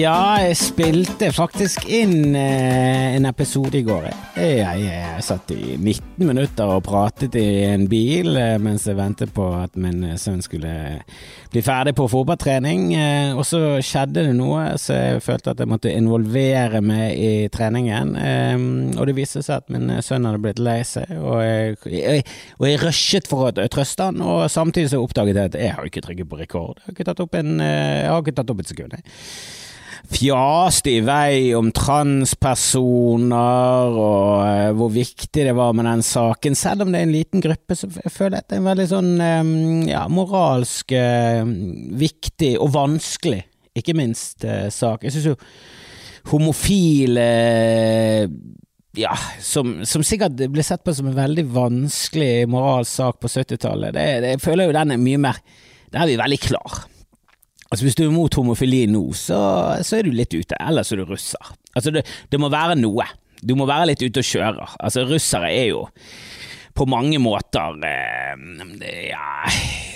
Ja, jeg spilte faktisk inn eh, en episode i går. Jeg, jeg, jeg satt i 19 minutter og pratet i en bil eh, mens jeg ventet på at min sønn skulle bli ferdig på fotballtrening. Eh, og så skjedde det noe, så jeg følte at jeg måtte involvere meg i treningen. Eh, og det viste seg at min sønn hadde blitt lei seg, og jeg, jeg, jeg rushet for å trøste han. Og samtidig så oppdaget jeg at jeg har ikke trykket på rekord. Jeg har ikke tatt opp, en, eh, jeg har ikke tatt opp et sekund. Jeg fjaste i vei om transpersoner og uh, hvor viktig det var med den saken. Selv om det er en liten gruppe, så jeg føler jeg at det er en veldig sånn um, ja, moralsk uh, viktig og vanskelig, ikke minst, uh, sak. Jeg syns jo homofile ja, som, som, sikkert ble sett på som en veldig vanskelig moralsk på 70-tallet. Jeg føler jo den er mye mer Der er vi veldig klar. Altså Hvis du er mot homofili nå, så, så er du litt ute, ellers er du russer. Altså det, det, må være noe. Du må være litt ute og kjøre. Altså Russere er jo på mange måter eh, Ja,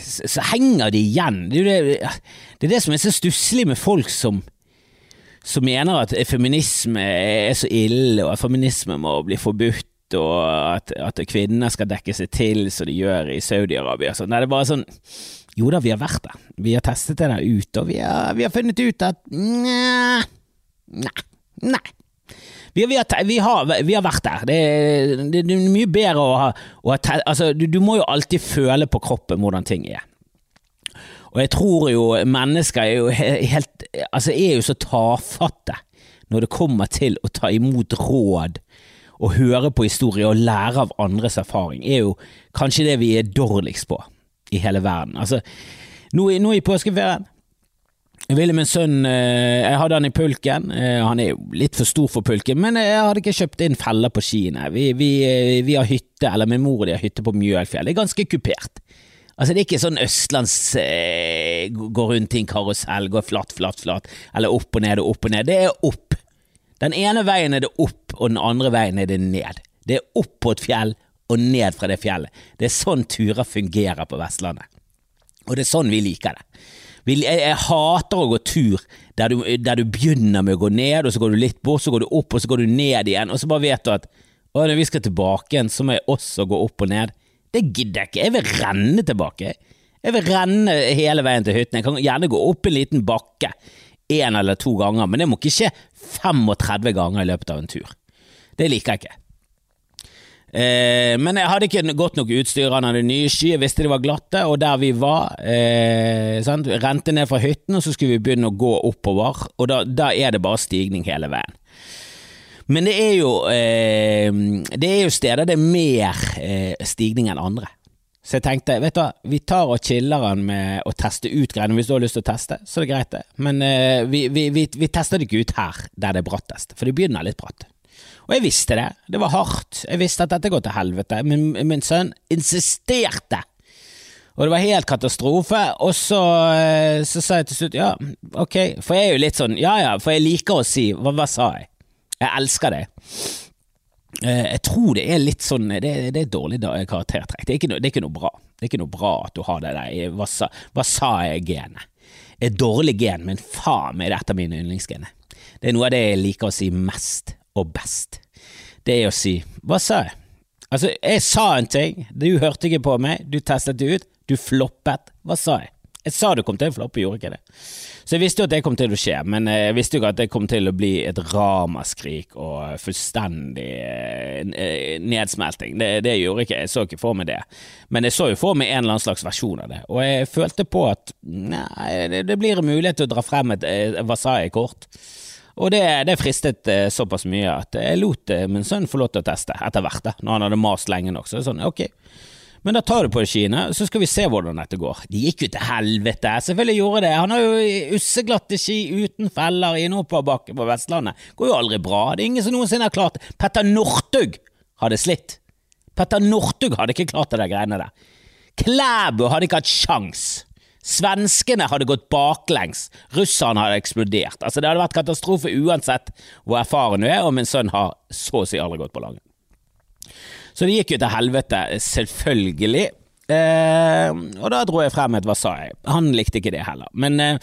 så, så, henger de igjen. Det er det, det, er det som er så stusslig med folk som som mener at feminisme er så ille, og at feminisme må bli forbudt, og at, at kvinner skal dekke seg til som de gjør i Saudi-Arabia. Nei, det er bare sånn jo da, vi har vært der. Vi har testet det der ut, og vi har, vi har funnet ut at Nei. Nei. Vi, vi, har, vi, har, vi, har, vært der. Det, det, det er mye bedre å ha, å ha altså, du, du, må jo alltid føle på kroppen hvordan ting er. Og jeg tror jo mennesker er jo helt Altså er jo så tafatte når det kommer til å ta imot råd og høre på historier og lære av andres erfaring, er jo kanskje det vi er dårligst på i hele verden. Altså, nå, nå i påskeferien jeg ville min sønn eh, Jeg hadde han i pulken. Eh, han er jo litt for stor for pulken, men jeg hadde ikke kjøpt inn feller på skiene. Vi, vi, eh, vi, har hytte, eller min mor og de har hytte på Mjølfjell. Det er ganske kupert. Altså Det er ikke sånn østlands eh, Gå rundt i en karusell, gå flatt, flatt, flatt, eller opp og ned og opp og ned. Det er opp. Den ene veien er det opp, og den andre veien er det ned. Det er opp på et fjell, og ned fra det fjellet. Det er sånn turer fungerer på Vestlandet. Og det er sånn vi liker det. Jeg, jeg hater å gå tur der du, der du, begynner med å gå ned, og så går du litt bort, så går du opp, og så går du ned igjen, og så bare vet du at å, når vi skal tilbake igjen, så må jeg også gå opp og ned. Det gidder jeg ikke. Jeg vil renne tilbake. Jeg vil renne hele veien til hytten. Jeg kan gjerne gå opp en liten bakke én eller to ganger, men det må ikke skje 35 ganger i løpet av en tur. Det liker jeg ikke. Eh, men jeg hadde ikke godt nok utstyr. Han hadde nye ski, jeg visste de var glatte, og der vi var eh, sant? Rente ned fra hytten, og så skulle vi begynne å gå oppover, og da, da er det bare stigning hele veien. Men det er jo, eh, det er jo steder det er mer eh, stigning enn andre. Så jeg tenkte, vet du hva, vi tar og chiller han med å teste ut greiene. Hvis du har lyst til å teste, så er det greit, det. Men eh, vi, vi, vi, vi, tester det ikke ut her, der det er brattest, for det begynner litt bratt. Og jeg visste det. Det var hardt. Jeg visste at dette går til helvete. Men min sønn insisterte. Og det var helt katastrofe. Og så, eh, så sa jeg til slutt ja, ok, for jeg er jo litt sånn ja ja, for jeg liker å si hva, hva sa jeg? Jeg elsker det. Eh, jeg tror det er litt sånn Det, det er dårlig karaktertrekk. Det er, noe, det er ikke noe bra. Det er ikke noe bra at du har det der hva sa, hva sa jeg-genet. Et dårlig gen, men faen meg, det er et av mine yndlingsgener. Det er noe av det jeg liker å si mest og best, det er å si Hva sa jeg? Altså, jeg sa en ting, du hørte ikke på meg, du testet det ut, du floppet. Hva sa jeg? Jeg sa du kom til å floppe, gjorde ikke det. Så jeg visste jo at det kom til å skje, men jeg visste jo ikke at det kom til å bli et ramaskrik og fullstendig eh, nedsmelting. Det, det gjorde ikke jeg, så ikke for meg det. Men jeg så jo for meg en eller annen slags versjon av det, og jeg følte på at nei, det, det blir en mulighet til å dra frem et eh, Vasai-kort. Og det, det fristet eh, såpass mye at jeg lot eh, min sønn få lov til å teste etter hvert, da, når han hadde mast lenge nok. Så sånn, ok, men da tar du på skiene, så skal vi se hvordan dette går. De gikk jo til helvete, selvfølgelig gjorde det. Han har jo usseglatte ski uten feller i en oppoverbakke på Vestlandet. Går jo aldri bra. Det er ingen som noensinne har klart det. Petter Northug hadde slitt. Petter Northug hadde ikke klart det der greiene der. Klæbu hadde ikke hatt sjans. Svenskene hadde gått baklengs, russerne hadde eksplodert. Altså Det hadde vært katastrofe uansett hvor erfaren du er, og min sønn har så å si aldri gått på langen. Så det gikk jo til helvete, selvfølgelig. Eh, og da dro jeg frem et Vasai. Han likte ikke det heller. Men, eh,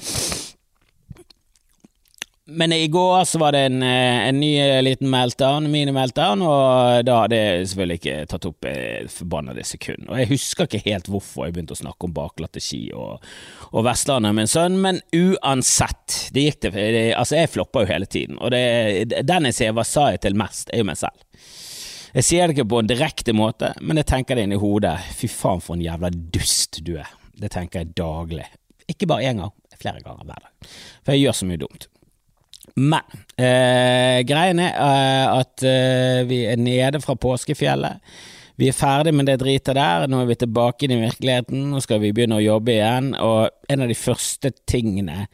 men i går så var det en, eh, en ny eh, liten meltdown, mini-meltdown, og da hadde jeg selvfølgelig ikke tatt opp et forbannede sekund. Og jeg husker ikke helt hvorfor jeg begynte å snakke om bakglatte ski og, og Vestlandet min sønn, men uansett, det gikk det, det Altså, jeg floppa jo hele tiden, og det, den jeg sier hva sa jeg til mest, er jo meg selv. Jeg sier det ikke på en direkte måte, men jeg tenker det inni hodet. Fy faen for en jævla dust du er. Det tenker jeg daglig. Ikke bare én gang, flere ganger hver dag. For jeg gjør så mye dumt. Men eh, greien er eh, at eh, vi er nede fra påskefjellet. Vi er ferdig med det dritet der, nå er vi tilbake inn i virkeligheten, nå skal vi begynne å jobbe igjen, og en av de første tingene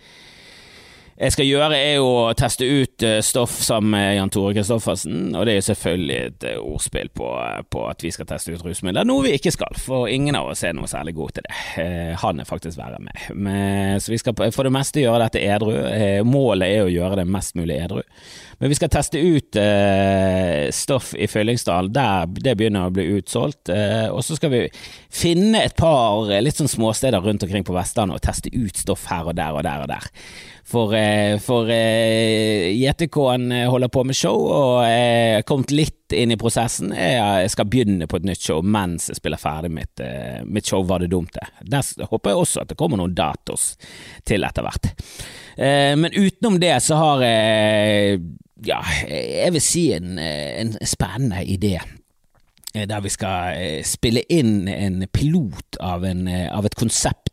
jeg skal gjøre, er å teste ut eh, stoff sammen med Jan Tore Kristoffersen, og det er jo selvfølgelig et eh, ordspill på, eh, på, at vi skal teste ut rusmidler, noe vi ikke skal, for ingen av oss er noe særlig god til det. Han er faktisk verre med. Men, så vi skal for det meste gjøre dette edru. Målet er å gjøre det mest mulig edru. Men vi skal teste ut stoff i Fyllingsdal, der det begynner å bli utsolgt. Og så skal vi finne et par litt sånn småsteder rundt omkring på Vestlandet og teste ut stoff her og der og der og der. For, eh, for eh, JTK-en eh, holder på med show, og er kommet litt inn i prosessen. Jeg skal begynne på et nytt show mens jeg spiller ferdig mitt, mitt show Var det dumt, det. Der håper jeg også at det kommer noen datos til etter hvert. Men utenom det så har jeg, ja, jeg vil si en, en spennende idé der vi skal spille inn en pilot av, en, av et konsept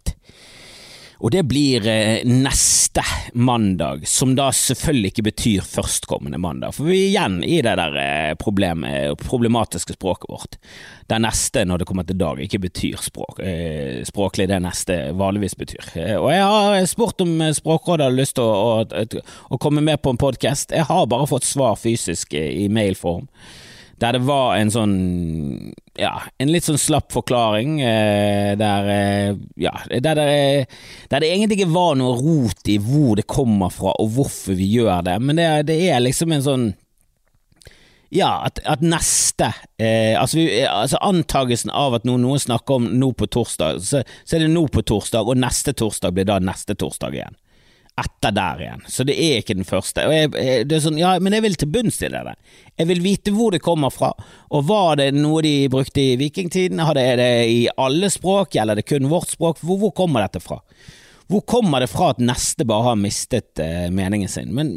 og det blir eh, neste mandag, som da selvfølgelig ikke betyr førstkommende mandag. For vi er igjen i det der eh, problemet, problematiske språket vårt. Det neste, når det kommer til dag, ikke betyr språk, eh, språklig det neste vanligvis betyr. Og jeg har spurt om Språkrådet har lyst til å, å, å komme med på en podkast. Jeg har bare fått svar fysisk i mailform der det var en sånn ja, en litt sånn slapp forklaring, eh, der eh, ja, der det, der det, egentlig ikke var noe rot i hvor det kommer fra og hvorfor vi gjør det, men det, det er liksom en sånn ja, at, at neste eh, altså, vi, altså, Antagelsen av at noen, noen snakker om nå på torsdag, så, så, er det nå på torsdag, og neste torsdag blir da neste torsdag igjen etter der igjen, så det er ikke den første. Jeg, det er sånn, ja, Men jeg vil til bunns i det. Jeg vil vite hvor det kommer fra, og var det noe de brukte i vikingtiden? Er det i alle språk, eller er det kun vårt språk? Hvor, hvor kommer dette fra? Hvor kommer det fra at neste bare har mistet eh, meningen sin? Men,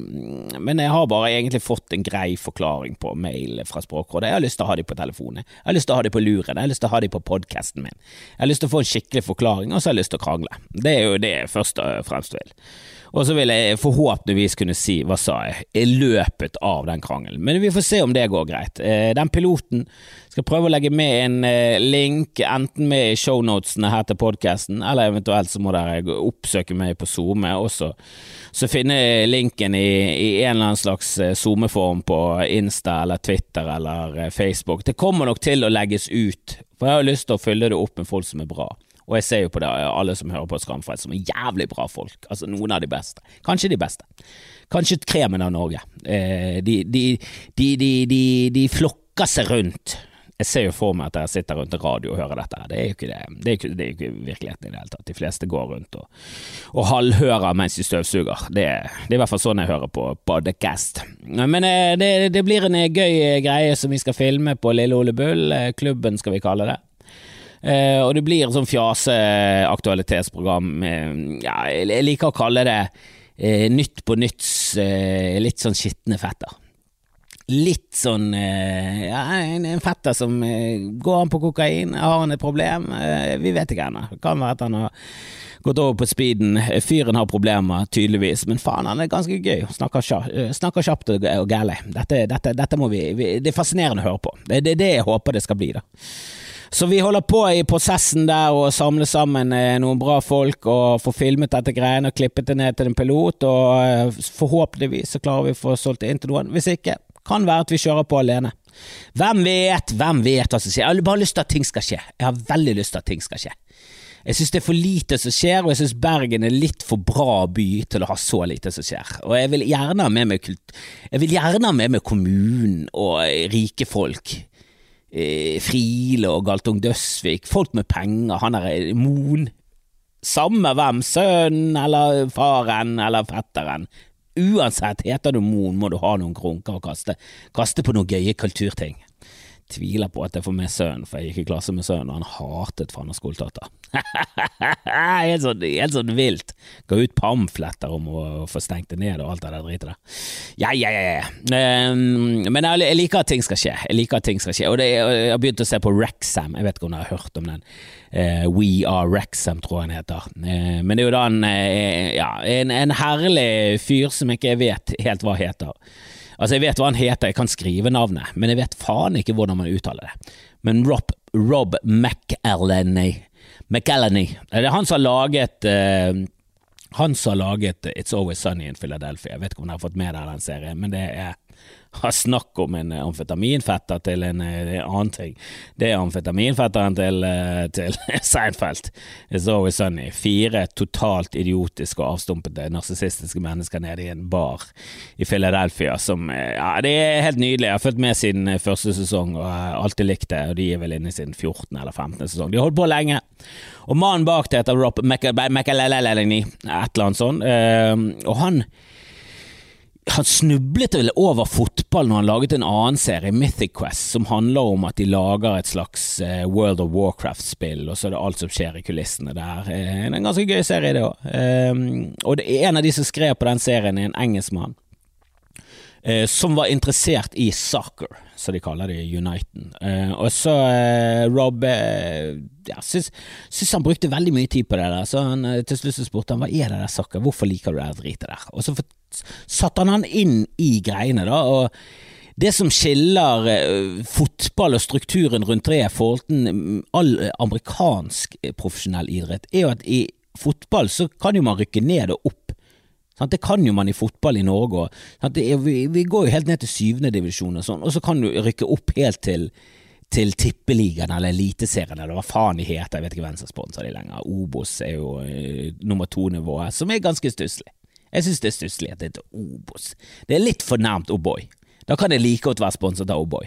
men, jeg har bare egentlig fått en grei forklaring på mail fra Språkrådet. Jeg har lyst til å ha dem på telefonen, jeg har lyst til å ha dem på luren, jeg har lyst til å ha dem på podkasten min. Jeg har lyst til å få en skikkelig forklaring, og så har jeg lyst til å krangle. Det er jo det jeg først og fremst vil. Og så vil jeg forhåpentligvis kunne si hva sa jeg, i løpet av den krangelen. Men vi får se om det går greit. Eh, den piloten skal prøve å legge med en eh, link, enten med i shownotene her til podkasten, eller eventuelt så må dere oppsøke meg på SoMe også. Så finne linken i, i en eller annen slags eh, SoMe-form på Insta eller Twitter eller Facebook. Det kommer nok til å legges ut, for jeg har lyst til å fylle det opp med folk som er bra. Og jeg ser jo på det, alle som hører på Skamfred, som er jævlig bra folk. Altså noen av de beste. Kanskje de beste. Kanskje kremen av Norge. Eh, de, de, de, de, flokker seg rundt. Jeg ser jo for meg at jeg sitter rundt en radio og hører dette. Det er jo ikke det. Det er ikke, det er ikke virkeligheten i det hele tatt. De fleste går rundt og, og halvhører mens de støvsuger. Det, det, er i hvert fall sånn jeg hører på podcast. Men eh, det, det blir en eh, gøy greie som vi skal filme på Lille Ole Bull. Klubben skal vi kalle det. Uh, og det blir sånn fjase-aktualitetsprogram. Uh, ja, jeg liker å kalle det eh, Nytt på nytts litt sånn skitne fetter. Litt sånn ja, en, en, fetter som går an på kokain, har han et problem? vi vet ikke ennå. Kan være at han har gått over på speeden. Fyren har problemer, tydeligvis, men faen, han er ganske gøy. Snakker, kjapt, og, og gærlig. Dette, dette, dette, må vi, vi, Det er fascinerende å høre på. Det er det, det jeg håper det skal bli, da. Så vi holder på i prosessen der å samle sammen eh, noen bra folk og få filmet dette greiene og klippet det ned til en pilot, og eh, forhåpentligvis så klarer vi å få solgt det inn til noen. Hvis ikke, kan være at vi kjører på alene. Hvem vet, hvem vet hva som skjer? Jeg har bare lyst til at ting skal skje. Jeg har veldig lyst til at ting skal skje. Jeg synes det er for lite som skjer, og jeg synes Bergen er litt for bra by til å ha så lite som skjer. Og jeg vil gjerne ha med meg, kult jeg vil gjerne ha med meg kommunen og rike folk eh, Friele og Galtung Døsvik, folk med penger, han er eh, Moen. Samme hvem, sønnen eller faren eller fetteren. uansett, heter du Moen, må du ha noen grunker å kaste, kaste på noen gøye kulturting tviler på at jeg får med sønnen, for jeg gikk i klasse med sønnen, og han hatet Fanna Skoltata. helt, sånn, helt sånn vilt. Ga ut pamfletter om å få stengt det ned og alt det der dritet der. Ja, ja, ja. Um, men jeg, jeg, liker at ting skal skje. Jeg liker at ting skal skje. Og det, jeg har begynt å se på Rexham, jeg vet ikke om dere har hørt om den. Uh, We Are Rexham, tror jeg den heter. Uh, men det er jo da en, uh, ja, en, en herlig fyr som ikke vet helt hva heter. Altså, jeg vet hva han heter, jeg kan skrive navnet, men jeg vet faen ikke hvordan man uttaler det. Men Rob, Rob McElhenney McElhenney Det er han som har laget uh, Han som har laget It's Always Sunny in Philadelphia. Jeg vet ikke om dere har fått med dere den serien, men det er har snakk om en amfetaminfetter til en, en annen ting. Det er amfetaminfetteren til, eh, til Seinfeld. It's always sunny. Fire totalt idiotiske og avstumpede narsissistiske mennesker nede i en bar i Philadelphia som eh, Ja, det er helt nydelig. Jeg har fulgt med siden eh, første sesong og har alltid likt det, og de er vel inne i sin 14. eller 15. sesong. De har holdt på lenge. Og mannen bak det heter Rob McAlellini et eller annet sånt, og han han snublet vel over fotball når han laget en annen serie, Mythic Quest, som handler om at de lager et slags uh, World of Warcraft-spill, og så er det alt som skjer i kulissene der. Uh, det er en ganske gøy serie, det òg. Um, og det er en av de som skrev på den serien, er en engelskmann. Uh, som var interessert i soccer, som de kaller det i Uniten. og så Rob ja, syns, syns, han brukte veldig mye tid på det der, så han til slutt spurte han hva er det der soccer, hvorfor liker du det dritet der? Og så satte han han inn i greiene, da. og det som skiller uh, fotball og strukturen rundt det i forhold til all amerikansk eh, profesjonell idrett, er jo at i fotball så kan jo man rykke ned og opp. Det kan jo man i fotball i Norge òg. Vi, går jo helt ned til syvende divisjon og sånn, og så kan du rykke opp helt til til Tippeligaen eller Eliteserien eller hva faen de heter, jeg vet ikke hvem som sponser de lenger. Obos er jo nummer to-nivået, som er ganske stusslig. Jeg synes det er stusslig at det heter Obos. Det er litt for nærmt O'boy. Da kan det like godt være sponset av O'boy.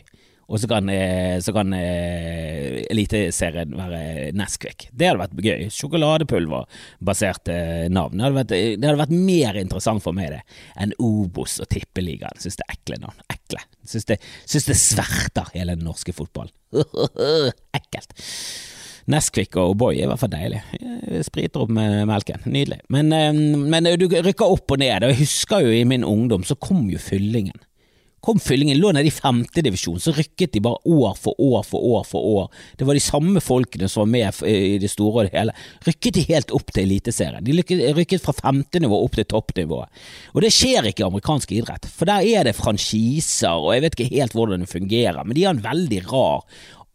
Og så kan, eh, så kan eh, Eliteserien være Nesquik. Det hadde vært gøy. Sjokoladepulverbasert eh, navn. Det hadde, vært, det hadde, vært, mer interessant for meg det enn Obos og Tippeligaen. Syns det er ekle navn. Ekle. Syns det, synes det sverter hele den norske fotballen. Ekkelt. Nesquik og O'boy er i hvert fall deilig. Spriter opp med melken. Nydelig. Men, eh, men, du rykker opp og ned. Og jeg husker jo i min ungdom så kom jo fyllingen. Kom fyllingen, lå nede i femtedivisjon, så rykket de bare år for år for år for år. Det var de samme folkene som var med i det store og det hele. Rykket de helt opp til Eliteserien. De rykket fra femtenivå opp til toppnivået. Og det skjer ikke i amerikansk idrett, for der er det franchiser, og jeg vet ikke helt hvordan det fungerer, men de har en veldig rar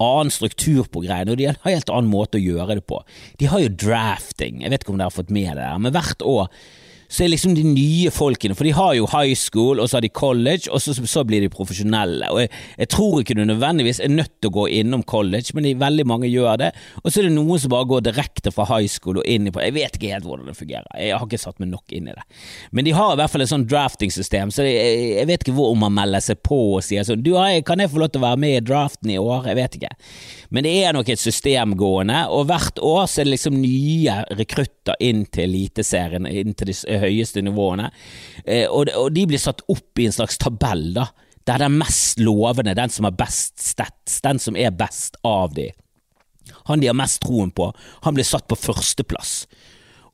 annen struktur på greiene, og de har en helt annen måte å gjøre det på. De har jo drafting, jeg vet ikke om dere har fått med det der, men hvert år så er liksom de nye folkene, for de har jo high school, og så har de college, og så, så blir de profesjonelle. Og jeg, jeg, tror ikke du nødvendigvis er nødt til å gå innom college, men de, veldig mange gjør det. Og så er det noen som bare går direkte fra high school og inn i Jeg vet ikke helt hvordan det fungerer, jeg har ikke satt meg nok inn i det. Men de har i hvert fall et sånn drafting-system, så jeg, jeg, vet ikke hvor man melder seg på og sier sånn Du, kan jeg få lov til å være med i draften i år? Jeg vet ikke. Men det er nok et system gående, og hvert år så er det liksom nye rekrutter inn til Eliteserien, inn til de høyeste nivåene, eh, og de blir satt opp i en slags tabell, da. Der den mest lovende, den som har best stats, den som er best av de, han de har mest troen på, han blir satt på førsteplass.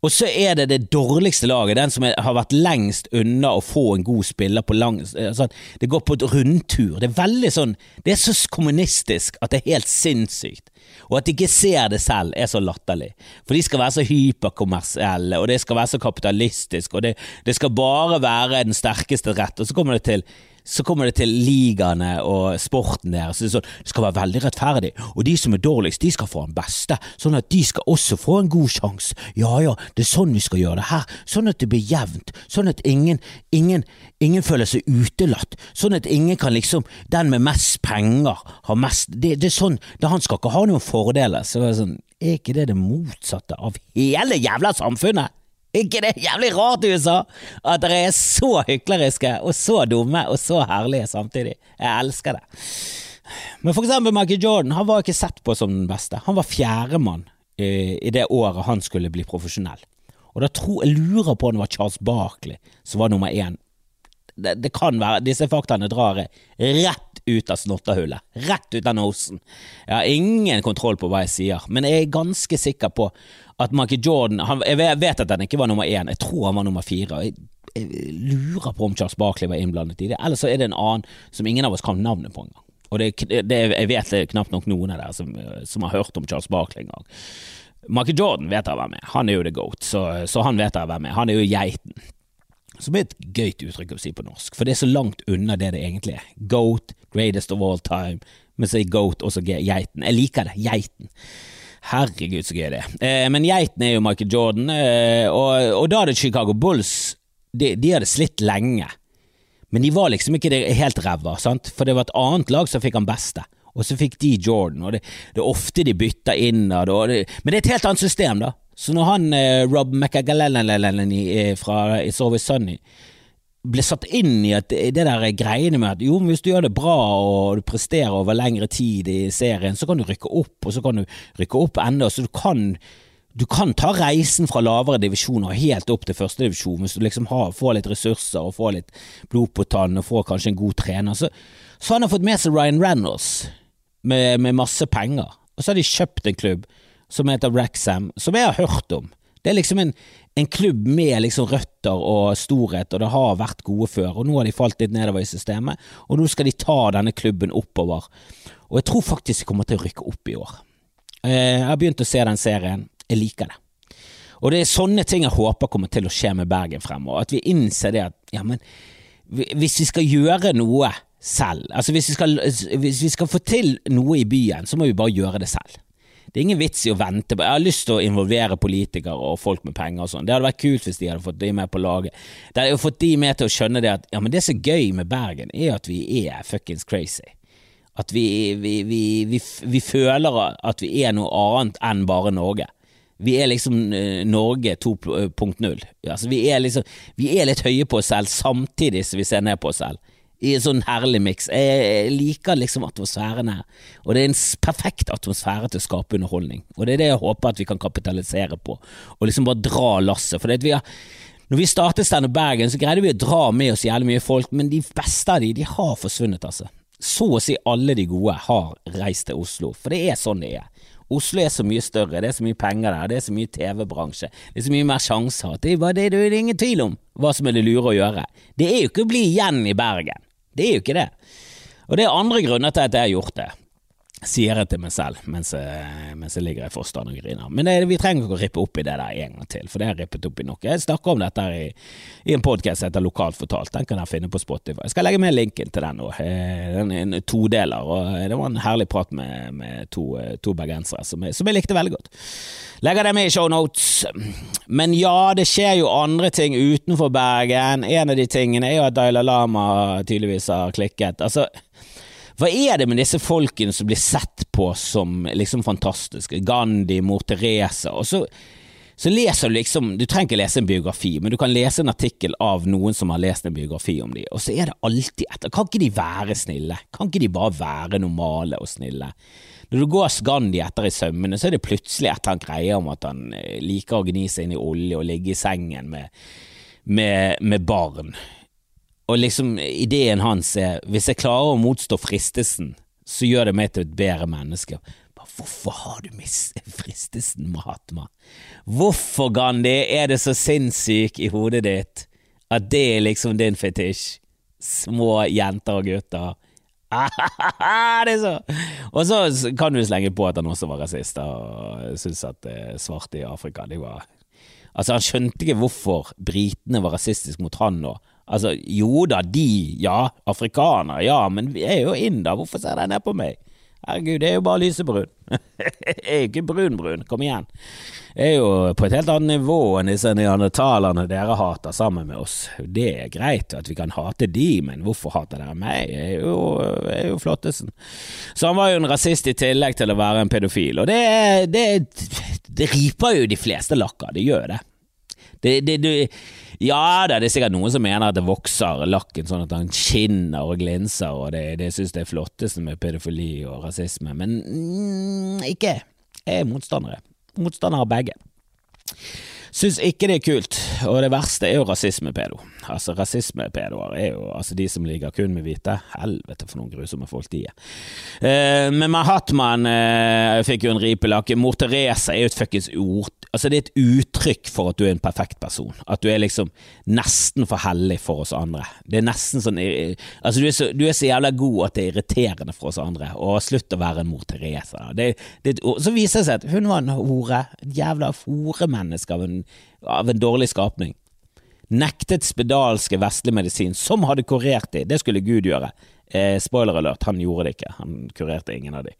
Og så er det det dårligste laget, den som har vært lengst unna å få en god spiller på lang sånn, Det går på et rundtur. Det er veldig sånn Det er så kommunistisk at det er helt sinnssykt. Og at de ikke ser det selv, er så latterlig. For de skal være så hyperkommersielle, og det skal være så kapitalistisk, og det, det skal bare være den sterkeste rett. Og så kommer det til så kommer det til ligaene og sporten der. Så det, sånn, det, skal være veldig rettferdig, og de som er dårligst, de skal få den beste, sånn at de skal også få en god sjanse. Ja ja, det er sånn vi skal gjøre det her, sånn at det blir jevnt, sånn at ingen, ingen, ingen føler seg utelatt, sånn at ingen kan liksom Den med mest penger har mest Det, det er sånn, det, han skal ikke ha noen fordeler. Så er, sånn, er ikke det det motsatte av hele jævla samfunnet? Ikke det jævlig rart i USA at dere er så hykleriske og så dumme og så herlige samtidig? Jeg elsker det. Men for eksempel Michael Jordan, han var ikke sett på som den beste. Han var fjerdemann i, i det året han skulle bli profesjonell. Og da tror jeg lurer på om det var Charles Barkley som var nummer én Det, det kan være Disse faktaene drar rett ut av snottehullet. Rett ut av nosen. Jeg har ingen kontroll på hva jeg sier, men jeg er ganske sikker på at Michael Jordan han, Jeg vet at han ikke var nummer én, jeg tror han var nummer fire. Jeg, jeg lurer på om Charles Barkley var innblandet i det, eller så er det en annen som ingen av oss kan navnet på engang. Og det, det, jeg vet det er knapt nok noen av dere som, som har hørt om Charles Barkley engang. Michael Jordan vet jeg hvem er, han er jo the goat, så, så han vet jeg hvem er. Han er jo geiten. Som er et gøyt uttrykk å si på norsk, for det er så langt unna det det egentlig er. Goat, greatest of all time, men så er goat også geiten. Jeg liker det, geiten. Herregud, så gøy det er. Eh, men geiten er jo Michael Jordan, eh, og, da hadde Chicago Bulls de, de hadde slitt lenge. Men de var liksom ikke helt ræva, for det var et annet lag som fikk han beste og så fikk de Jordan, og det, det er ofte de bytter innad, men det er et helt annet system, da. Så når han eh, Rob McAgallen fra It's Always Sunny ble satt inn i at det der greiene med at jo, hvis du gjør det bra og du presterer over lengre tid i serien, så kan du rykke opp, og så kan du rykke opp enda, så du kan du kan ta reisen fra lavere divisjoner helt opp til førstedivisjon hvis du liksom har, får litt ressurser og får litt blod på tann og får kanskje en god trener. Så, så han har fått med seg Ryan Reynolds med, med, masse penger. Og så har de kjøpt en klubb som heter Wrexham, som jeg har hørt om. Det er liksom en, en klubb med liksom røtter og storhet, og det har vært gode før. Og nå har de falt litt nedover i systemet, og nå skal de ta denne klubben oppover. Og jeg tror faktisk de kommer til å rykke opp i år. Eh, jeg har begynt å se den serien. Jeg liker det. Og det er sånne ting jeg håper kommer til å skje med Bergen fremover. At vi innser det at ja, men hvis vi skal gjøre noe selv. Altså hvis vi, skal, hvis vi skal få til noe i byen, så må vi bare gjøre det selv. Det er ingen vits i å vente på Jeg har lyst til å involvere politikere og folk med penger og sånn. Det hadde vært kult hvis de hadde fått de med på laget. Det hadde fått de med til å skjønne det at ja, men det som er gøy med Bergen, er at vi er fuckings crazy. At vi, vi, vi, vi, føler at vi er noe annet enn bare Norge. Vi er liksom uh, Norge 2.0. Altså, vi, liksom, vi er litt høye på oss selv, samtidig som vi ser ned på oss selv i en sånn herlig miks. Jeg liker liksom atmosfæren her, og det er en perfekt atmosfære til å skape underholdning. Og det er det jeg håper at vi kan kapitalisere på, og liksom bare dra lasset. For vi har når vi startet Standup Bergen, så greide vi å dra med oss jævlig mye folk, men de beste av de, de har forsvunnet, altså. Så å si alle de gode har reist til Oslo, for det er sånn det er. Oslo er så mye større, det er så mye penger der, det er så mye TV-bransje, det er så mye mer sjanser. Det, det, det er ingen tvil om hva som er det lure å gjøre. Det er jo ikke å bli igjen i Bergen. Det er jo ikke det. Og det er andre grunner til at jeg har gjort det sier jeg til meg selv mens jeg, mens jeg ligger i fosteren og griner. Men det, vi trenger ikke å rippe opp i det der en gang til, for det har jeg rippet opp i nok. Jeg snakker om dette i, i en podkast som heter Lokalt fortalt. Den kan dere finne på Spotify. Jeg skal legge med linken til den nå. Eh, den er en todeler, og det var en herlig prat med, med to, to bergensere som, som, jeg likte veldig godt. Legger det med i shownotes. Men ja, det skjer jo andre ting utenfor Bergen. En av de tingene er jo at Daila Lama tydeligvis har klikket. Altså hva er det med disse folkene som blir sett på som liksom fantastiske? Gandhi, mor Teresa, og så, så leser du liksom Du trenger ikke lese en biografi, men du kan lese en artikkel av noen som har lest en biografi om dem, og så er det alltid etter. Kan ikke de være snille? Kan ikke de bare være normale og snille? Når du går Gandhi etter i sømmene, så er det plutselig etter han greier greie om at han eh, liker å gni seg inn i olje og ligge i sengen med, med, med barn. Og liksom ideen hans er hvis jeg klarer å motstå fristelsen, så gjør det meg til et bedre menneske. Hvorfor har du mistet fristelsen, Mahatma? Hvorfor, Gandhi, er det så sinnssyk i hodet ditt at det er liksom din fetisj? Små jenter og gutter. det er så Og så kan du slenge på at han også var rasist og syntes at eh, svarte i Afrika de var Altså, han skjønte ikke hvorfor britene var rasistiske mot han nå. Altså, jo da, de, ja, afrikanere, ja, men vi er jo inder, hvorfor ser de ned på meg? Herregud, det er jo bare lysebrun. jeg er jo ikke brun-brun, kom igjen. Jeg er jo på et helt annet nivå enn disse neandertalerne dere hater sammen med oss. Det er greit at vi kan hate de, men hvorfor hater dere meg? Jeg er jo, jeg er jo flottesen. Så han var jo en rasist i tillegg til å være en pedofil, og det, det, det riper jo de fleste lakker, det gjør det. Det, det, det, ja det er sikkert noen som mener at det vokser lakken sånn at han skinner og glinser, og det, det synes det er flotteste med pedofili og rasisme, men mm, ikke. Jeg er motstandere. Motstander av begge. Syns ikke det er kult, og det verste er jo rasismepedo. Altså, rasismepedoer er jo altså de som ligger kun med hvite. Helvete for noen grusomme folk de er. Eh, men Mahatman eh, fikk jo en ripelakke. Mor Teresa er jo et fuckings ord Altså, det er et uttrykk for at du er en perfekt person. At du er liksom nesten for hellig for oss andre. Det er nesten sånn Altså, du er så, du er så jævla god at det er irriterende for oss andre. Og slutt å være en mor Teresa. Det, det, så viser det seg at hun var en hore. Et jævla horemenneske av en, av en dårlig skapning nektet spedalske vestlig medisin, som hadde kurert de. Det skulle Gud gjøre. Eh, spoiler alert, han gjorde det ikke. Han kurerte ingen av de.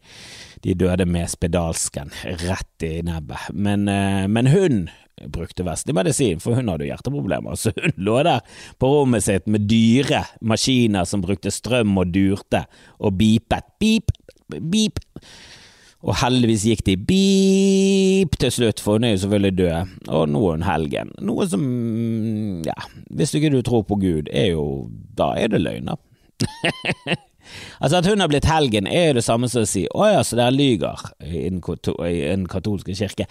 De døde med spedalsken rett i nebbet. Men, eh, men hun brukte vestlig medisin, for hun hadde hjerteproblemer. Så hun lå der på rommet sitt med dyre maskiner som brukte strøm og durte, og bipet. Beep, beep. Og heldigvis gikk de beep til slutt, for hun er jo selvfølgelig død, og nå er hun helgen. Noe som, ja, hvis ikke du tror på Gud, er jo Da er det løgn, altså At hun har blitt helgen, er jo det samme som å si å ja, så dere lyger i den katolske kirke.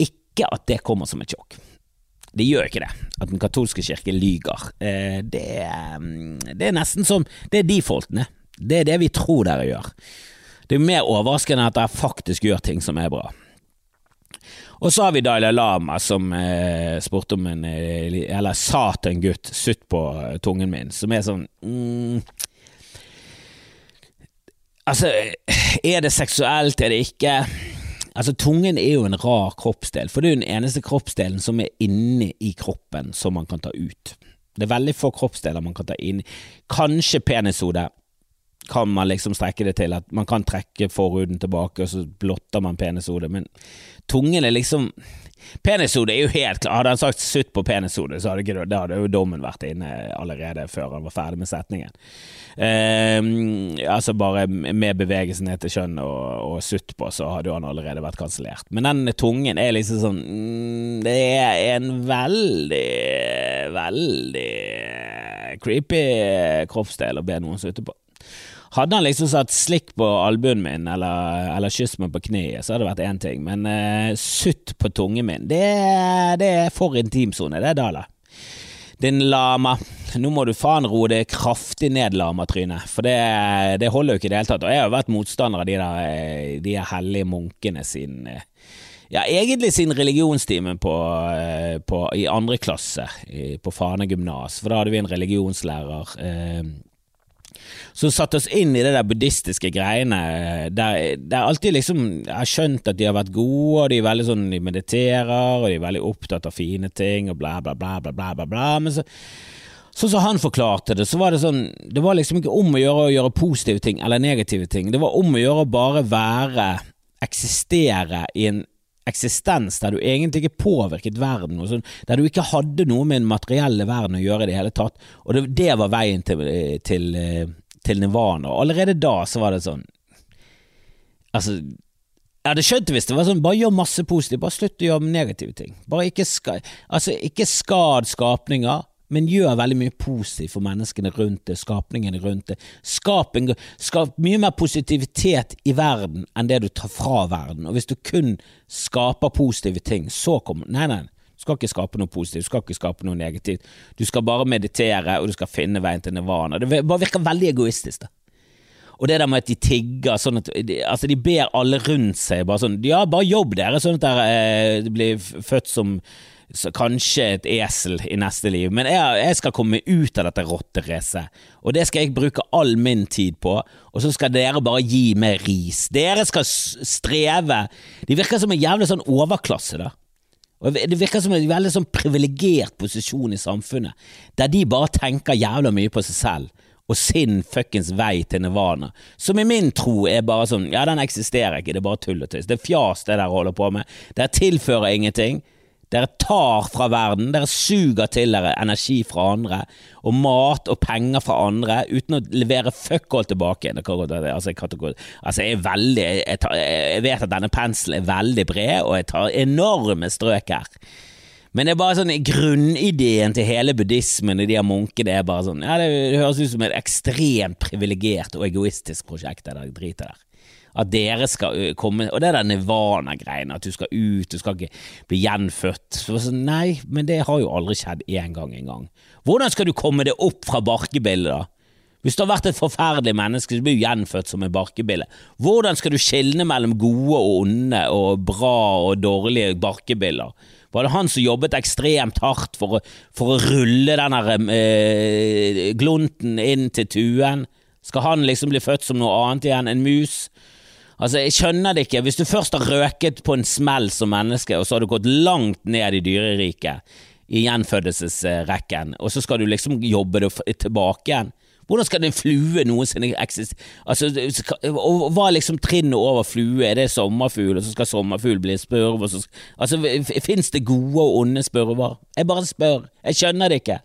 Ikke at det kommer som et sjokk. Det gjør ikke det, at den katolske kirke lyger. Eh, det, det er nesten som Det er de folkene. Det er det vi tror dere gjør. Det er mer overraskende at jeg faktisk gjør ting som er bra. Og så har vi Dalai Lama som eh, spurte om en eh, Eller sa til en gutt 'sutt på eh, tungen min', som er sånn mm, Altså, er det seksuelt, er det ikke? Altså, Tungen er jo en rar kroppsdel, for det er jo den eneste kroppsdelen som er inni i kroppen som man kan ta ut. Det er veldig få kroppsdeler man kan ta inn. Kanskje penishodet, kan man liksom strekke det til at man kan trekke forhuden tilbake, og så blotter man penishodet, men tungen er liksom Penishodet er jo helt klart Hadde han sagt 'sutt på penishodet', så hadde, ikke, hadde jo dommen vært inne allerede før han var ferdig med setningen. Eh, altså bare med bevegelsen ned til kjønn og, og, sutt på, så hadde jo han allerede vært kansellert. Men den tungen er liksom sånn mm, Det er en veldig, veldig creepy kroppsdel å be noen sutte på. Hadde han liksom satt slikk på albuen min, eller, eller kyss meg på kneet, så hadde det vært én ting, men uh, sutt på tungen min, det, det er for intimsone, det, Dala. Din lama. Nå må du faen roe det kraftig ned, lamatryne, for det, det, holder jo ikke i det hele tatt. Og jeg har jo vært motstander av de der, eh, de hellige munkene sin ja, egentlig sin religionstime på, eh, på, i andre klasse på Fane gymnas, for da hadde vi en religionslærer eh, som satte oss inn i det der buddhistiske greiene, der, der alltid liksom Jeg har skjønt at de har vært gode, og de er veldig sånn De mediterer, og de er veldig opptatt av fine ting, og bla, bla, bla, bla, bla, bla, bla. Men så Sånn som han forklarte det, så var det sånn Det var liksom ikke om å gjøre å gjøre positive ting eller negative ting. Det var om å gjøre å bare være, eksistere i en eksistens der du egentlig ikke påvirket verden, sånn, der du ikke hadde noe med den materielle verden å gjøre i det hele tatt. Og det, det var veien til, til, til nirvana. Og allerede da så var det sånn Altså, jeg hadde skjønt det hvis det var sånn, bare gjør masse positivt, bare slutt å gjøre negative ting. Bare ikke, ska, altså, ikke skad skapninger, men gjør veldig mye positivt for menneskene rundt det, skapningene rundt det. Skap, en, skap, mye mer positivitet i verden enn det du tar fra verden. Og hvis du kun skaper positive ting, så kommer Nei, nei, skal ikke skape noe positivt, du skal ikke skape noe negativt. Du skal bare meditere, og du skal finne veien til nirvana. Det bare virker veldig egoistisk, da. Og det der med at de tigger sånn at de, Altså, de ber alle rundt seg bare sånn Ja, bare jobb dere, sånn at dere eh, blir født som kanskje et esel i neste liv, men jeg, jeg skal komme ut av dette rotteracet, og det skal jeg bruke all min tid på, og så skal dere bare gi meg ris. Dere skal streve. De virker som en jævlig sånn overklasse, da. Og Det virker som en veldig sånn privilegert posisjon i samfunnet, der de bare tenker jævla mye på seg selv og sin fuckings vei til nirvana, som i min tro er bare sånn, ja, den eksisterer ikke, det er bare tull og tøys, det er fjas det der holder på med, det tilfører ingenting, dere tar fra verden, dere suger til dere energi fra andre, og mat og penger fra andre, uten å levere fuck all tilbake. Altså, altså, jeg, er veldig, jeg, tar, jeg vet at denne penselen er veldig bred, og jeg tar enorme strøk her. Men det er bare sånn grunnideen til hele buddhismen og de her munkene er bare sånn Ja, det høres ut som et ekstremt privilegert og egoistisk prosjekt, det der dritet der. At dere skal komme Og det er den nirvana-greiene, at du skal ut, du skal ikke bli gjenfødt. Så, nei, men det har jo aldri skjedd én gang engang. Hvordan skal du komme deg opp fra barkebillet, da? Hvis du har vært et forferdelig menneske, så blir du gjenfødt som en barkebille. Hvordan skal du skilne mellom gode og onde og bra og dårlige barkebiller? Var det han som jobbet ekstremt hardt for å, for å rulle den eh, glunten inn til tuen? Skal han liksom bli født som noe annet igjen, en mus? Altså, Jeg skjønner det ikke. Hvis du først har røket på en smell som menneske, og så har du gått langt ned i dyreriket, i gjenfødelsesrekken, og så skal du liksom jobbe deg tilbake igjen. Hvordan skal en flue noensinne eksistere? Altså, hva er liksom trinnet over flue? Er det sommerfugl, og så skal sommerfugl bli spurv? Så, altså, Fins det gode og onde spurver? Jeg bare spør. Jeg skjønner det ikke.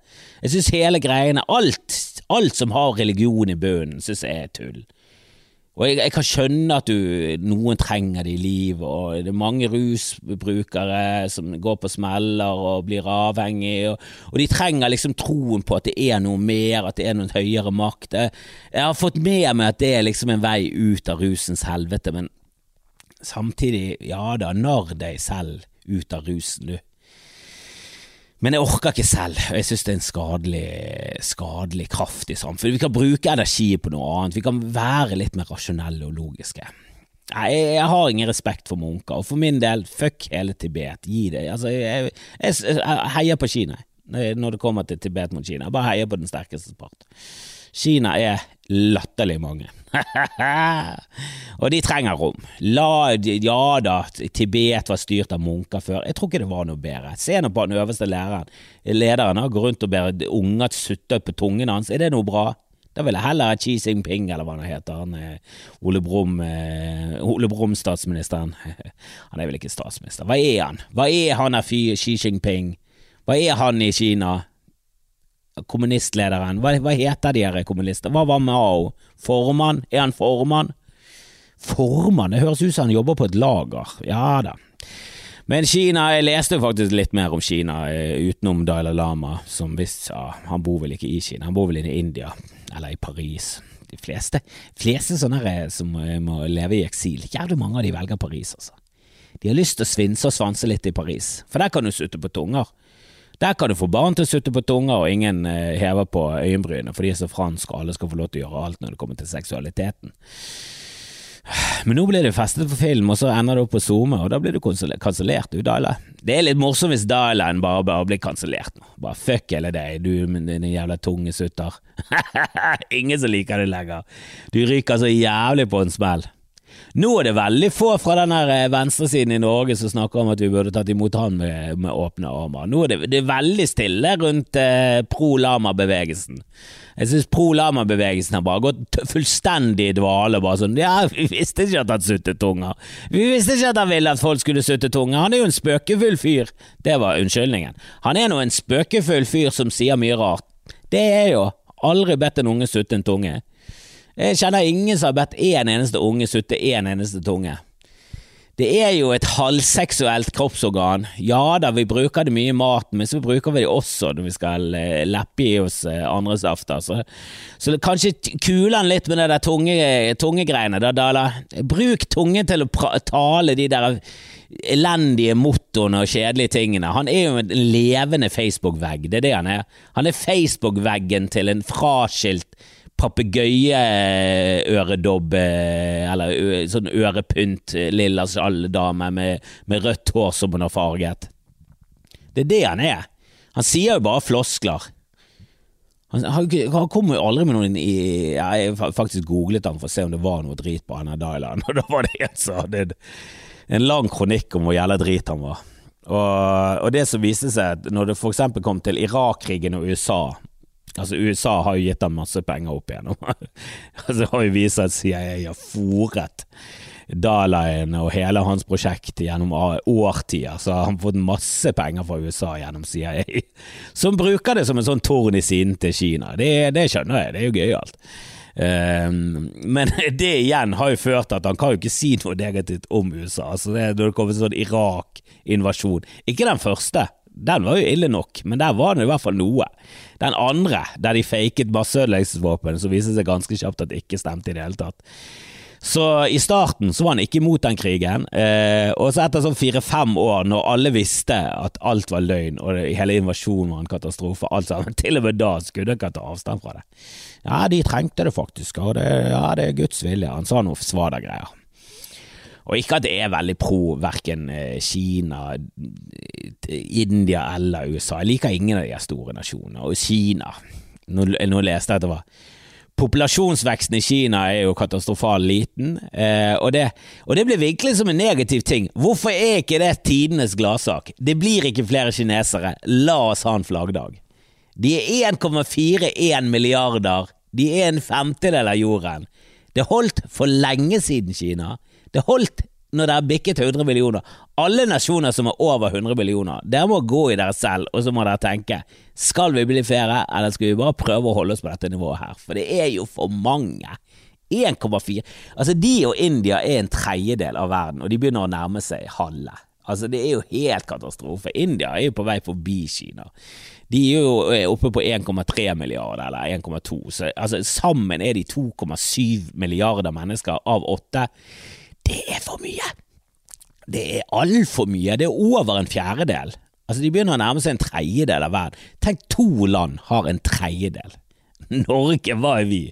Jeg syns hele greiene, alt, alt som har religion i bunnen, syns jeg er tull. Og jeg, jeg, kan skjønne at du, noen trenger det i livet, og det er mange rusbrukere som går på smeller og blir avhengige, og, og, de trenger liksom troen på at det er noe mer, at det er noen høyere makt. Jeg har fått med meg at det er liksom en vei ut av rusens helvete, men samtidig, ja da, narr deg selv ut av rusen, du. Men jeg orker ikke selv, og jeg synes det er en skadelig, skadelig kraft i samfunnet. Vi kan bruke energi på noe annet, vi kan være litt mer rasjonelle og logiske. Nei, jeg har ingen respekt for munker, og for min del, fuck hele Tibet, gi det. Altså, jeg, jeg, jeg heier på Kina når det kommer til Tibet mot Kina, jeg bare heier på den sterkeste part. Kina er latterlig mange. og de trenger rom. La, ja da, Tibet var styrt av munker før. Jeg tror ikke det var noe bedre. Se nå på den øverste læreren. Lederen gått rundt og ber unger sutte på tungen hans. Er det noe bra? Da vil jeg heller ha Xi Jinping, eller hva han heter. Han er Ole Brumm, eh, Ole Brumm statsministeren. han er vel ikke statsminister. Hva er han? Hva er han av Xi Jinping? Hva er han i Kina? Kommunistlederen. Hva, hva heter de her kommunistene? Hva var Mao? Formann? Er han formann? Formann? Det høres ut som han jobber på et lager. Ja da. Men Kina, jeg leste faktisk litt mer om Kina eh, utenom Dalai Lama, som visst ja, Han bor vel ikke i Kina, han bor vel i India, eller i Paris. De fleste, fleste sånne her som eh, må leve i eksil, jævlig mange av de velger Paris, altså. De har lyst til å svinse og svanse litt i Paris, for der kan du sutte på tunger. Der kan du få barn til å sutte på tunga, og ingen eh, hever på øyenbrynene, for de er så franske, og alle skal få lov til å gjøre alt når det kommer til seksualiteten. Men nå blir det festet for film, og så ender det opp på SoMe, og da blir du kansellert, du, Dale. Det er litt morsomt hvis Dalen bare, bare blir kansellert nå. Bare fuck hele deg, du med dine jævla tungesutter. Ingen som liker det lenger. Du ryker så jævlig på en smell. Nå er det veldig få fra den eh, venstresiden i Norge som snakker om at vi burde tatt imot han med, med åpne armer. Nå er det, det er veldig stille rundt eh, pro Lama-bevegelsen. Jeg synes pro Lama-bevegelsen har bare gått fullstendig i dvale. Bare sånn Ja, vi visste ikke at han suttet tunga. Vi visste ikke at han ville at folk skulle sutte tunga. Han er jo en spøkefull fyr. Det var unnskyldningen. Han er nå en spøkefull fyr som sier mye rart. Det er jo. Aldri bedt en unge sutte en tunge. Jeg kjenner ingen som har bedt én eneste unge sutte én eneste tunge. Det er jo et halvseksuelt kroppsorgan. Ja da, vi bruker det mye i maten, men så bruker vi det også når vi skal eh, leppe i oss eh, andre safter. Så, så kanskje kule litt med det der tunge, tungegreiene. Da, Dala. Bruk tungen til å tale de der elendige mottoene og kjedelige tingene. Han er jo en levende Facebook-vegg, det er det han er. Han er Facebook-veggen til en fraskilt papegøyeøredobb, eller sånn ørepynt, lilla sjalldame med, med rødt hår som hun har farget. Det er det han er. Han sier jo bare floskler. Han, han, kommer jo aldri med noen i Jeg faktisk googlet han for å se om det var noe drit på han Dylan, og da var det en som hadde en lang kronikk om hvor jævla drit han var. Og, og det som viste seg, når det eksempel kom til Irak-krigen og USA, Altså USA har jo gitt ham masse penger opp igjennom. altså har jo vist at CIA har fòret Dalaien og hele hans prosjekt gjennom årtier, så har han fått masse penger fra USA gjennom CIA, som bruker det som en sånn torn i siden til Kina. Det, det skjønner jeg, det er jo gøyalt. Um, men det igjen har jo ført til at han kan jo ikke si noe negativt om USA. Altså det, når det kommer til sånn Irak-invasjon Ikke den første, Den var jo ille nok, men der var det i hvert fall noe. Den andre, der de faket masseødeleggelsesvåpen, som viste seg ganske kjapt at det ikke stemte i det hele tatt. Så i starten så var han ikke imot den krigen, eh, og så etter sånn fire-fem år, når alle visste at alt var løgn og det, hele invasjonen var en katastrofe, alt sammen, til og med da skulle han ikke ta avstand fra det. Ja, de trengte det faktisk, og det, ja, det er Guds vilje. Han sa noe svada-greier. Og ikke at det er veldig pro verken eh, Kina, India eller USA. Jeg liker ingen av de store nasjonene. Og Kina Nå, nå leste jeg at det var Populasjonsveksten i Kina er jo katastrofalt liten, eh, og, det, og det blir virkelig som en negativ ting. Hvorfor er ikke det tidenes gladsak? Det blir ikke flere kinesere, la oss ha en flaggdag. De er 1,41 milliarder, de er en femtedel av jorden. Det holdt for lenge siden Kina. Det holdt når dere bikket 100 millioner. Alle nasjoner som er over 100 millioner, dere må gå i dere selv, og så må dere tenke skal vi bli flere, eller skal vi bare prøve å holde oss på dette nivået her? For det er jo for mange. 1,4 Altså, de og India er en tredjedel av verden, og de begynner å nærme seg halve. Altså, det er jo helt katastrofe. India er jo på vei forbi Kina. De er jo oppe på 1,3 milliarder, eller 1,2. Så altså, sammen er de 2,7 milliarder mennesker av åtte. Det er for mye! Det er altfor mye. Det er over en fjerdedel. Altså, de begynner å nærme seg en tredjedel av verden. Tenk to land har en tredjedel. Norge, hva er vi?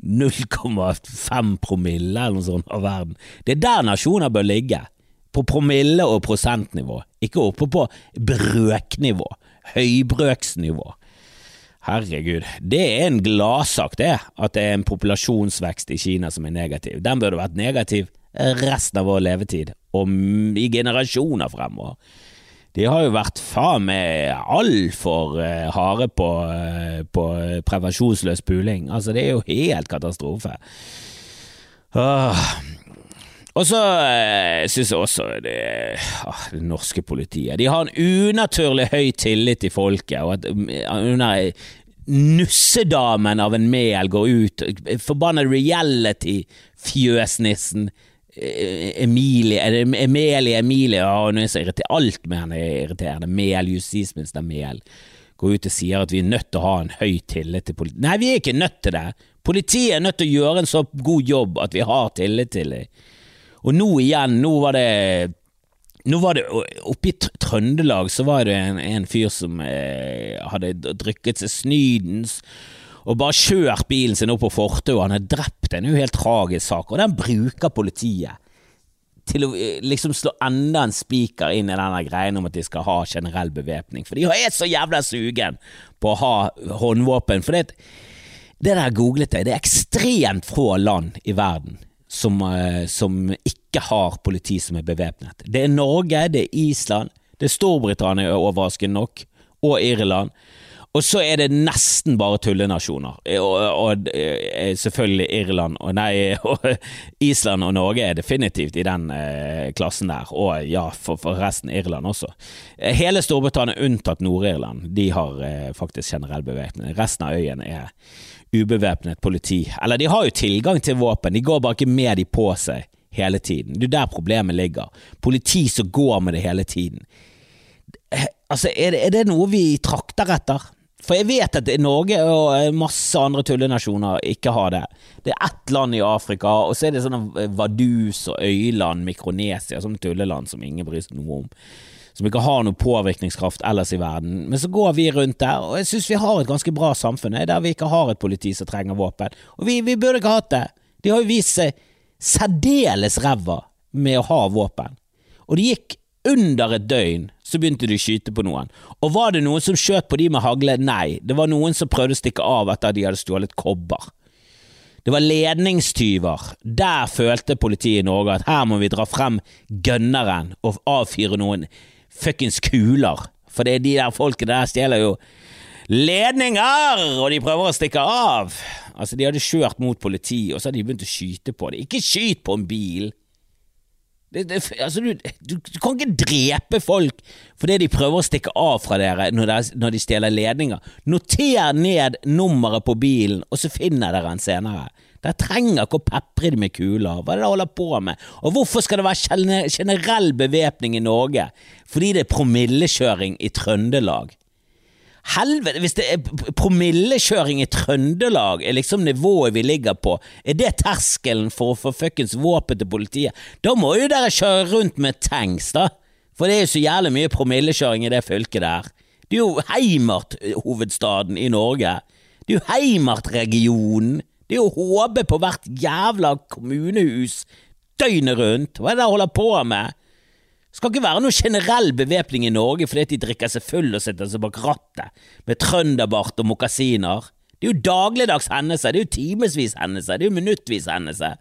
0,5 promille eller noe sånt av verden. Det er der nasjoner bør ligge. På promille- og prosentnivå, ikke oppe på brøknivå. Høybrøksnivå. Herregud, det er en gladsak, det, at det er en populasjonsvekst i Kina som er negativ. Den burde vært negativ resten av vår levetid, og i generasjoner fremover. De har jo vært faen meg altfor uh, harde på, uh, på prevensjonsløs puling. Altså, det er jo helt katastrofe. Åh. Og så uh, syns jeg også det, uh, det norske politiet De har en unaturlig høy tillit til folket, og at under nussedamen av en mel går ut, forbanna reality-fjøsnissen Emilie Emilie Emilie Hun er så irritert. Alt med henne er irriterende. Mehl, justisminister Mehl, går ut og sier at vi er nødt til å ha en høy tillit til politiet. Nei, vi er ikke nødt til det. Politiet er nødt til å gjøre en så god jobb at vi har tillit til dem. Og nå igjen, nå var det nå var det Oppe i Trøndelag så var det en, en fyr som eh, hadde drykket seg snydens og bare kjørt bilen sin opp på fortauet. Han er drept. En helt tragisk sak, og den bruker politiet til å eh, liksom slå enda en spiker inn i denne greien om at de skal ha generell bevæpning. For de er så jævla sugen på å ha håndvåpen. For det, det der googlet jeg, det er ekstremt få land i verden som, eh, som ikke har politi som er bevæpnet. Det er Norge, det er Island, det er Storbritannia overraskende nok, og Irland. Og så er det nesten bare tullenasjoner. Og, og, og selvfølgelig Irland og nei, og Island og Norge er definitivt i den eh, klassen der. Og ja, for, for, resten Irland også. Hele Storbritannia unntatt Nord-Irland, de har eh, faktisk generell bevæpning. Resten av øyen er ubevæpnet politi. Eller de har jo tilgang til våpen, de går bare ikke med de på seg hele tiden. Det er der problemet ligger. Politi som går med det hele tiden. Eh, altså, er det, er det noe vi trakter etter? For jeg vet at Norge og masse andre tullenasjoner ikke har det. Det er ett land i Afrika, og så er det sånne Vadus og øyland, Mikronesia, sånne tulleland som ingen bryr seg noe om. Som ikke har noe påvirkningskraft ellers i verden. Men så går vi rundt der, og jeg synes vi har et ganske bra samfunn der vi ikke har et politi som trenger våpen. Og vi, vi burde ikke hatt det. De har jo vist seg særdeles ræva med å ha våpen. Og det gikk under et døgn så begynte de å skyte på noen. Og var det noen som skjøt på de med hagle? Nei, det var noen som prøvde å stikke av etter at de hadde stjålet kobber. Det var ledningstyver. Der følte politiet i Norge at her må vi dra frem gønneren og avfyre noen fuckings kuler. For det er de der folkene der stjeler jo ledninger, og de prøver å stikke av. Altså, de hadde kjørt mot politiet, og så hadde de begynt å skyte på det. Ikke skyt på en bil! Det, det, altså, du, du, du, kan ikke drepe folk fordi de prøver å stikke av fra dere når, de, når de stjeler ledninger. Noter ned nummeret på bilen, og så finner dere den senere. Dere trenger ikke å pepre dem med kuler. Hva er det dere holder på med? Og hvorfor skal det være generell bevæpning i Norge? Fordi det er promillekjøring i Trøndelag. Helvete, hvis det er promillekjøring i Trøndelag er liksom nivået vi ligger på, er det terskelen for å få fuckings våpen til politiet? Da må jo dere kjøre rundt med tanks, da. For det er jo så jævlig mye promillekjøring i det fylket der. Det er jo Heimart-hovedstaden i Norge. Det er jo Heimart-regionen. Det er jo HB på hvert jævla kommunehus døgnet rundt. Hva er det dere holder på med? Skal ikke være noe generell bevæpning i Norge fordi de drikker seg full og sitter seg bak rattet med trønderbart og mokasiner. Det er jo dagligdags hendelser, det er jo timevis hendelser, det er jo minuttvis hendelser.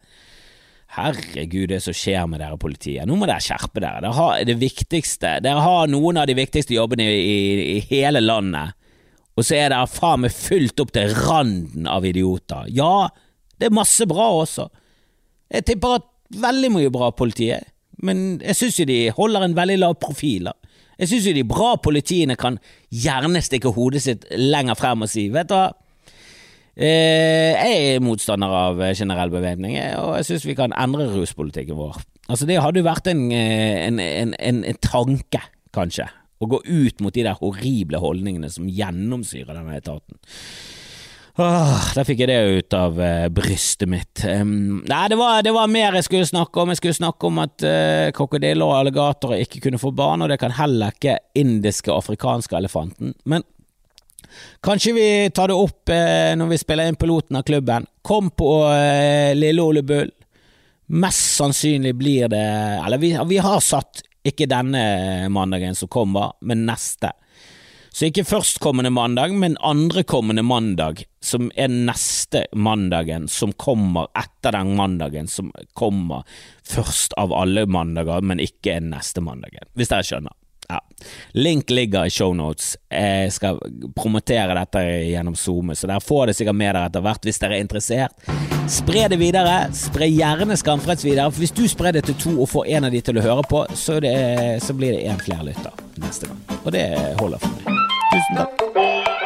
Herregud, det som skjer med dere politiet. Nå må dere skjerpe dere. Dere har det viktigste Dere har noen av de viktigste jobbene i, i, hele landet, og så er dere faen meg fylt opp til randen av idioter. Ja, det er masse bra også. Jeg tipper at veldig mye bra politiet, men jeg syns jo de holder en veldig lav profil. Jeg syns jo de bra politiene kan gjerne stikke hodet sitt lenger frem og si, vet du hva Eh, jeg er motstander av eh, generell bevæpning, og jeg syns vi kan endre ruspolitikken vår. Altså Det hadde jo vært en, eh, en, en, en, tanke, kanskje, å gå ut mot de der horrible holdningene som gjennomsyrer denne etaten. Åh, Der fikk jeg det ut av uh, brystet mitt. Um, nei, det var, det var, mer jeg skulle snakke om. Jeg skulle snakke om at uh, krokodiller og alligatorer ikke kunne få barn, og det kan heller ikke indiske og afrikanske elefanten. Men Kanskje vi tar det opp eh, når vi spiller inn piloten av klubben. Kom på eh, Lille Ole Bull. Mest sannsynlig blir det Eller vi, vi, har satt ikke denne mandagen som kommer, men neste. Så ikke førstkommende mandag, men andrekommende mandag, som er neste mandagen som kommer etter den mandagen som kommer først av alle mandager, men ikke er neste mandagen, hvis dere skjønner. Ja. Link ligger i shownotes. Jeg skal promotere dette gjennom SoMe, så dere får det sikkert med dere etter hvert hvis dere er interessert. Spre det videre. Spre gjerne Skamfreds videre, for hvis du sprer det til to og får en av de til å høre på, så, det, så blir det én flere lytter neste gang. Og det holder for meg. Düsseldorf.